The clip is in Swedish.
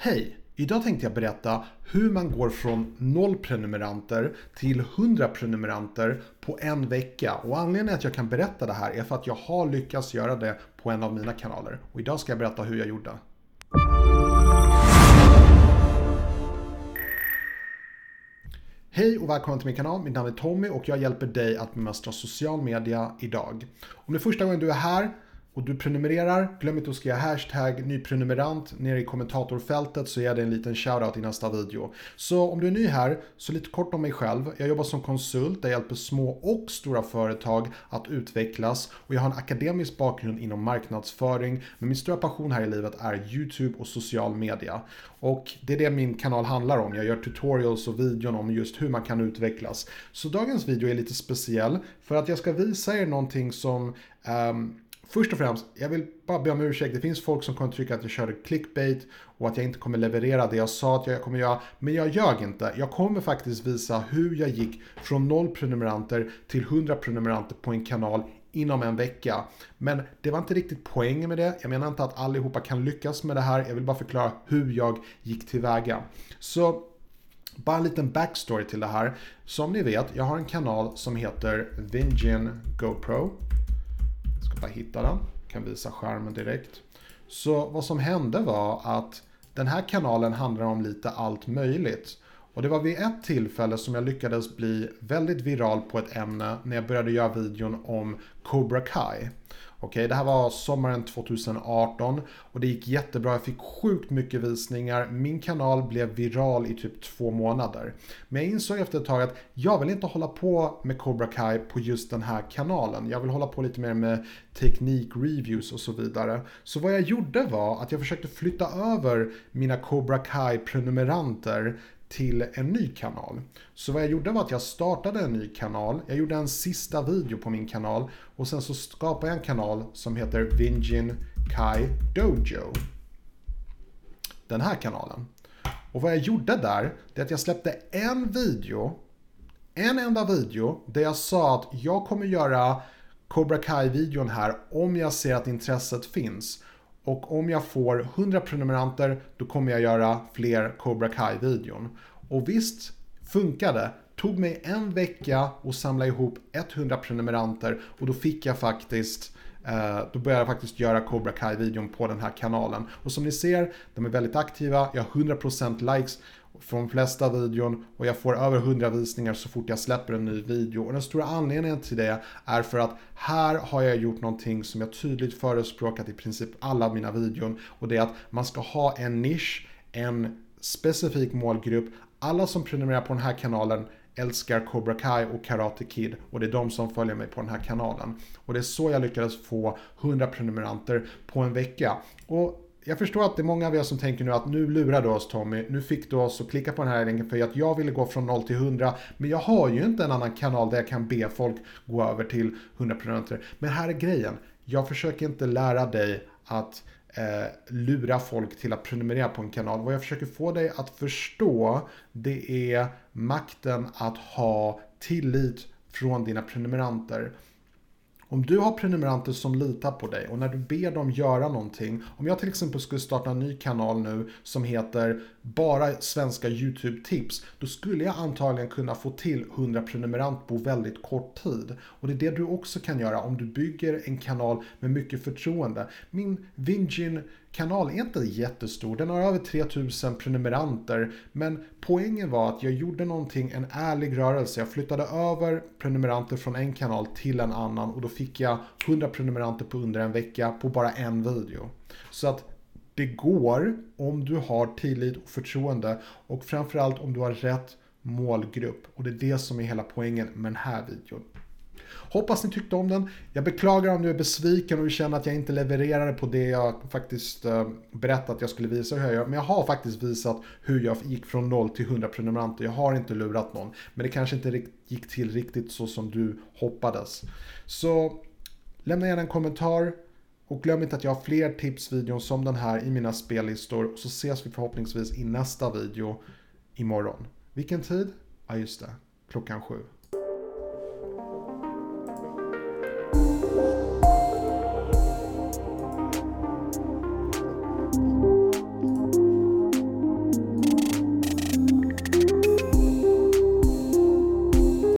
Hej! Idag tänkte jag berätta hur man går från 0 prenumeranter till 100 prenumeranter på en vecka. Och anledningen att jag kan berätta det här är för att jag har lyckats göra det på en av mina kanaler. Och idag ska jag berätta hur jag gjorde. Hej och välkommen till min kanal. Mitt namn är Tommy och jag hjälper dig att bemästra social media idag. Om det är första gången du är här och du prenumererar, glöm inte att skriva hashtag nyprenumerant nere i kommentatorfältet så ger jag dig en liten shoutout i nästa video. Så om du är ny här, så lite kort om mig själv. Jag jobbar som konsult där jag hjälper små och stora företag att utvecklas och jag har en akademisk bakgrund inom marknadsföring men min stora passion här i livet är YouTube och social media. Och det är det min kanal handlar om. Jag gör tutorials och videon om just hur man kan utvecklas. Så dagens video är lite speciell för att jag ska visa er någonting som um, Först och främst, jag vill bara be om ursäkt. Det finns folk som kommer tycka att jag körde clickbait och att jag inte kommer leverera det jag sa att jag kommer göra. Men jag ljög inte. Jag kommer faktiskt visa hur jag gick från noll prenumeranter till 100 prenumeranter på en kanal inom en vecka. Men det var inte riktigt poängen med det. Jag menar inte att allihopa kan lyckas med det här. Jag vill bara förklara hur jag gick tillväga. Så bara en liten backstory till det här. Som ni vet, jag har en kanal som heter Vingin GoPro ska bara hitta den. Kan visa skärmen direkt. Så vad som hände var att den här kanalen handlar om lite allt möjligt. Och det var vid ett tillfälle som jag lyckades bli väldigt viral på ett ämne när jag började göra videon om Cobra Kai. Okej, det här var sommaren 2018 och det gick jättebra. Jag fick sjukt mycket visningar. Min kanal blev viral i typ två månader. Men jag insåg efter ett tag att jag vill inte hålla på med Cobra Kai på just den här kanalen. Jag vill hålla på lite mer med teknikreviews och så vidare. Så vad jag gjorde var att jag försökte flytta över mina Cobra Kai-prenumeranter till en ny kanal. Så vad jag gjorde var att jag startade en ny kanal. Jag gjorde en sista video på min kanal och sen så skapade jag en kanal som heter Vingin Kai Dojo. Den här kanalen. Och vad jag gjorde där, det är att jag släppte en video, en enda video, där jag sa att jag kommer göra Cobra Kai-videon här om jag ser att intresset finns. Och om jag får 100 prenumeranter då kommer jag göra fler Cobra Kai-videon. Och visst funkade. Tog mig en vecka och samla ihop 100 prenumeranter och då fick jag faktiskt eh, då började jag faktiskt göra Cobra Kai-videon på den här kanalen. Och som ni ser, de är väldigt aktiva. Jag har 100% likes från flesta videon och jag får över 100 visningar så fort jag släpper en ny video. Och den stora anledningen till det är för att här har jag gjort någonting som jag tydligt förespråkat i princip alla mina videon och det är att man ska ha en nisch, en specifik målgrupp. Alla som prenumererar på den här kanalen älskar Cobra Kai och Karate Kid och det är de som följer mig på den här kanalen. Och det är så jag lyckades få 100 prenumeranter på en vecka. Och jag förstår att det är många av er som tänker nu att nu lurar du oss Tommy, nu fick du oss att klicka på den här länken för att jag ville gå från 0 till 100. Men jag har ju inte en annan kanal där jag kan be folk gå över till 100 prenumeranter. Men här är grejen, jag försöker inte lära dig att eh, lura folk till att prenumerera på en kanal. Vad jag försöker få dig att förstå det är makten att ha tillit från dina prenumeranter. Om du har prenumeranter som litar på dig och när du ber dem göra någonting. Om jag till exempel skulle starta en ny kanal nu som heter bara svenska YouTube-tips. Då skulle jag antagligen kunna få till 100 prenumerant på väldigt kort tid. Och det är det du också kan göra om du bygger en kanal med mycket förtroende. Min Vingin kanal är inte jättestor. Den har över 3000 prenumeranter. Men poängen var att jag gjorde någonting, en ärlig rörelse. Jag flyttade över prenumeranter från en kanal till en annan och då fick jag 100 prenumeranter på under en vecka på bara en video. Så att det går om du har tillit och förtroende och framförallt om du har rätt målgrupp. Och det är det som är hela poängen med den här videon. Hoppas ni tyckte om den. Jag beklagar om du är besviken och du känner att jag inte levererade på det jag faktiskt eh, berättat att jag skulle visa hur jag gör. Men jag har faktiskt visat hur jag gick från 0 till 100 prenumeranter. Jag har inte lurat någon. Men det kanske inte gick till riktigt så som du hoppades. Så lämna gärna en kommentar. Och glöm inte att jag har fler tipsvideon som den här i mina spellistor. Så ses vi förhoppningsvis i nästa video imorgon. Vilken tid? Ja just det, klockan sju.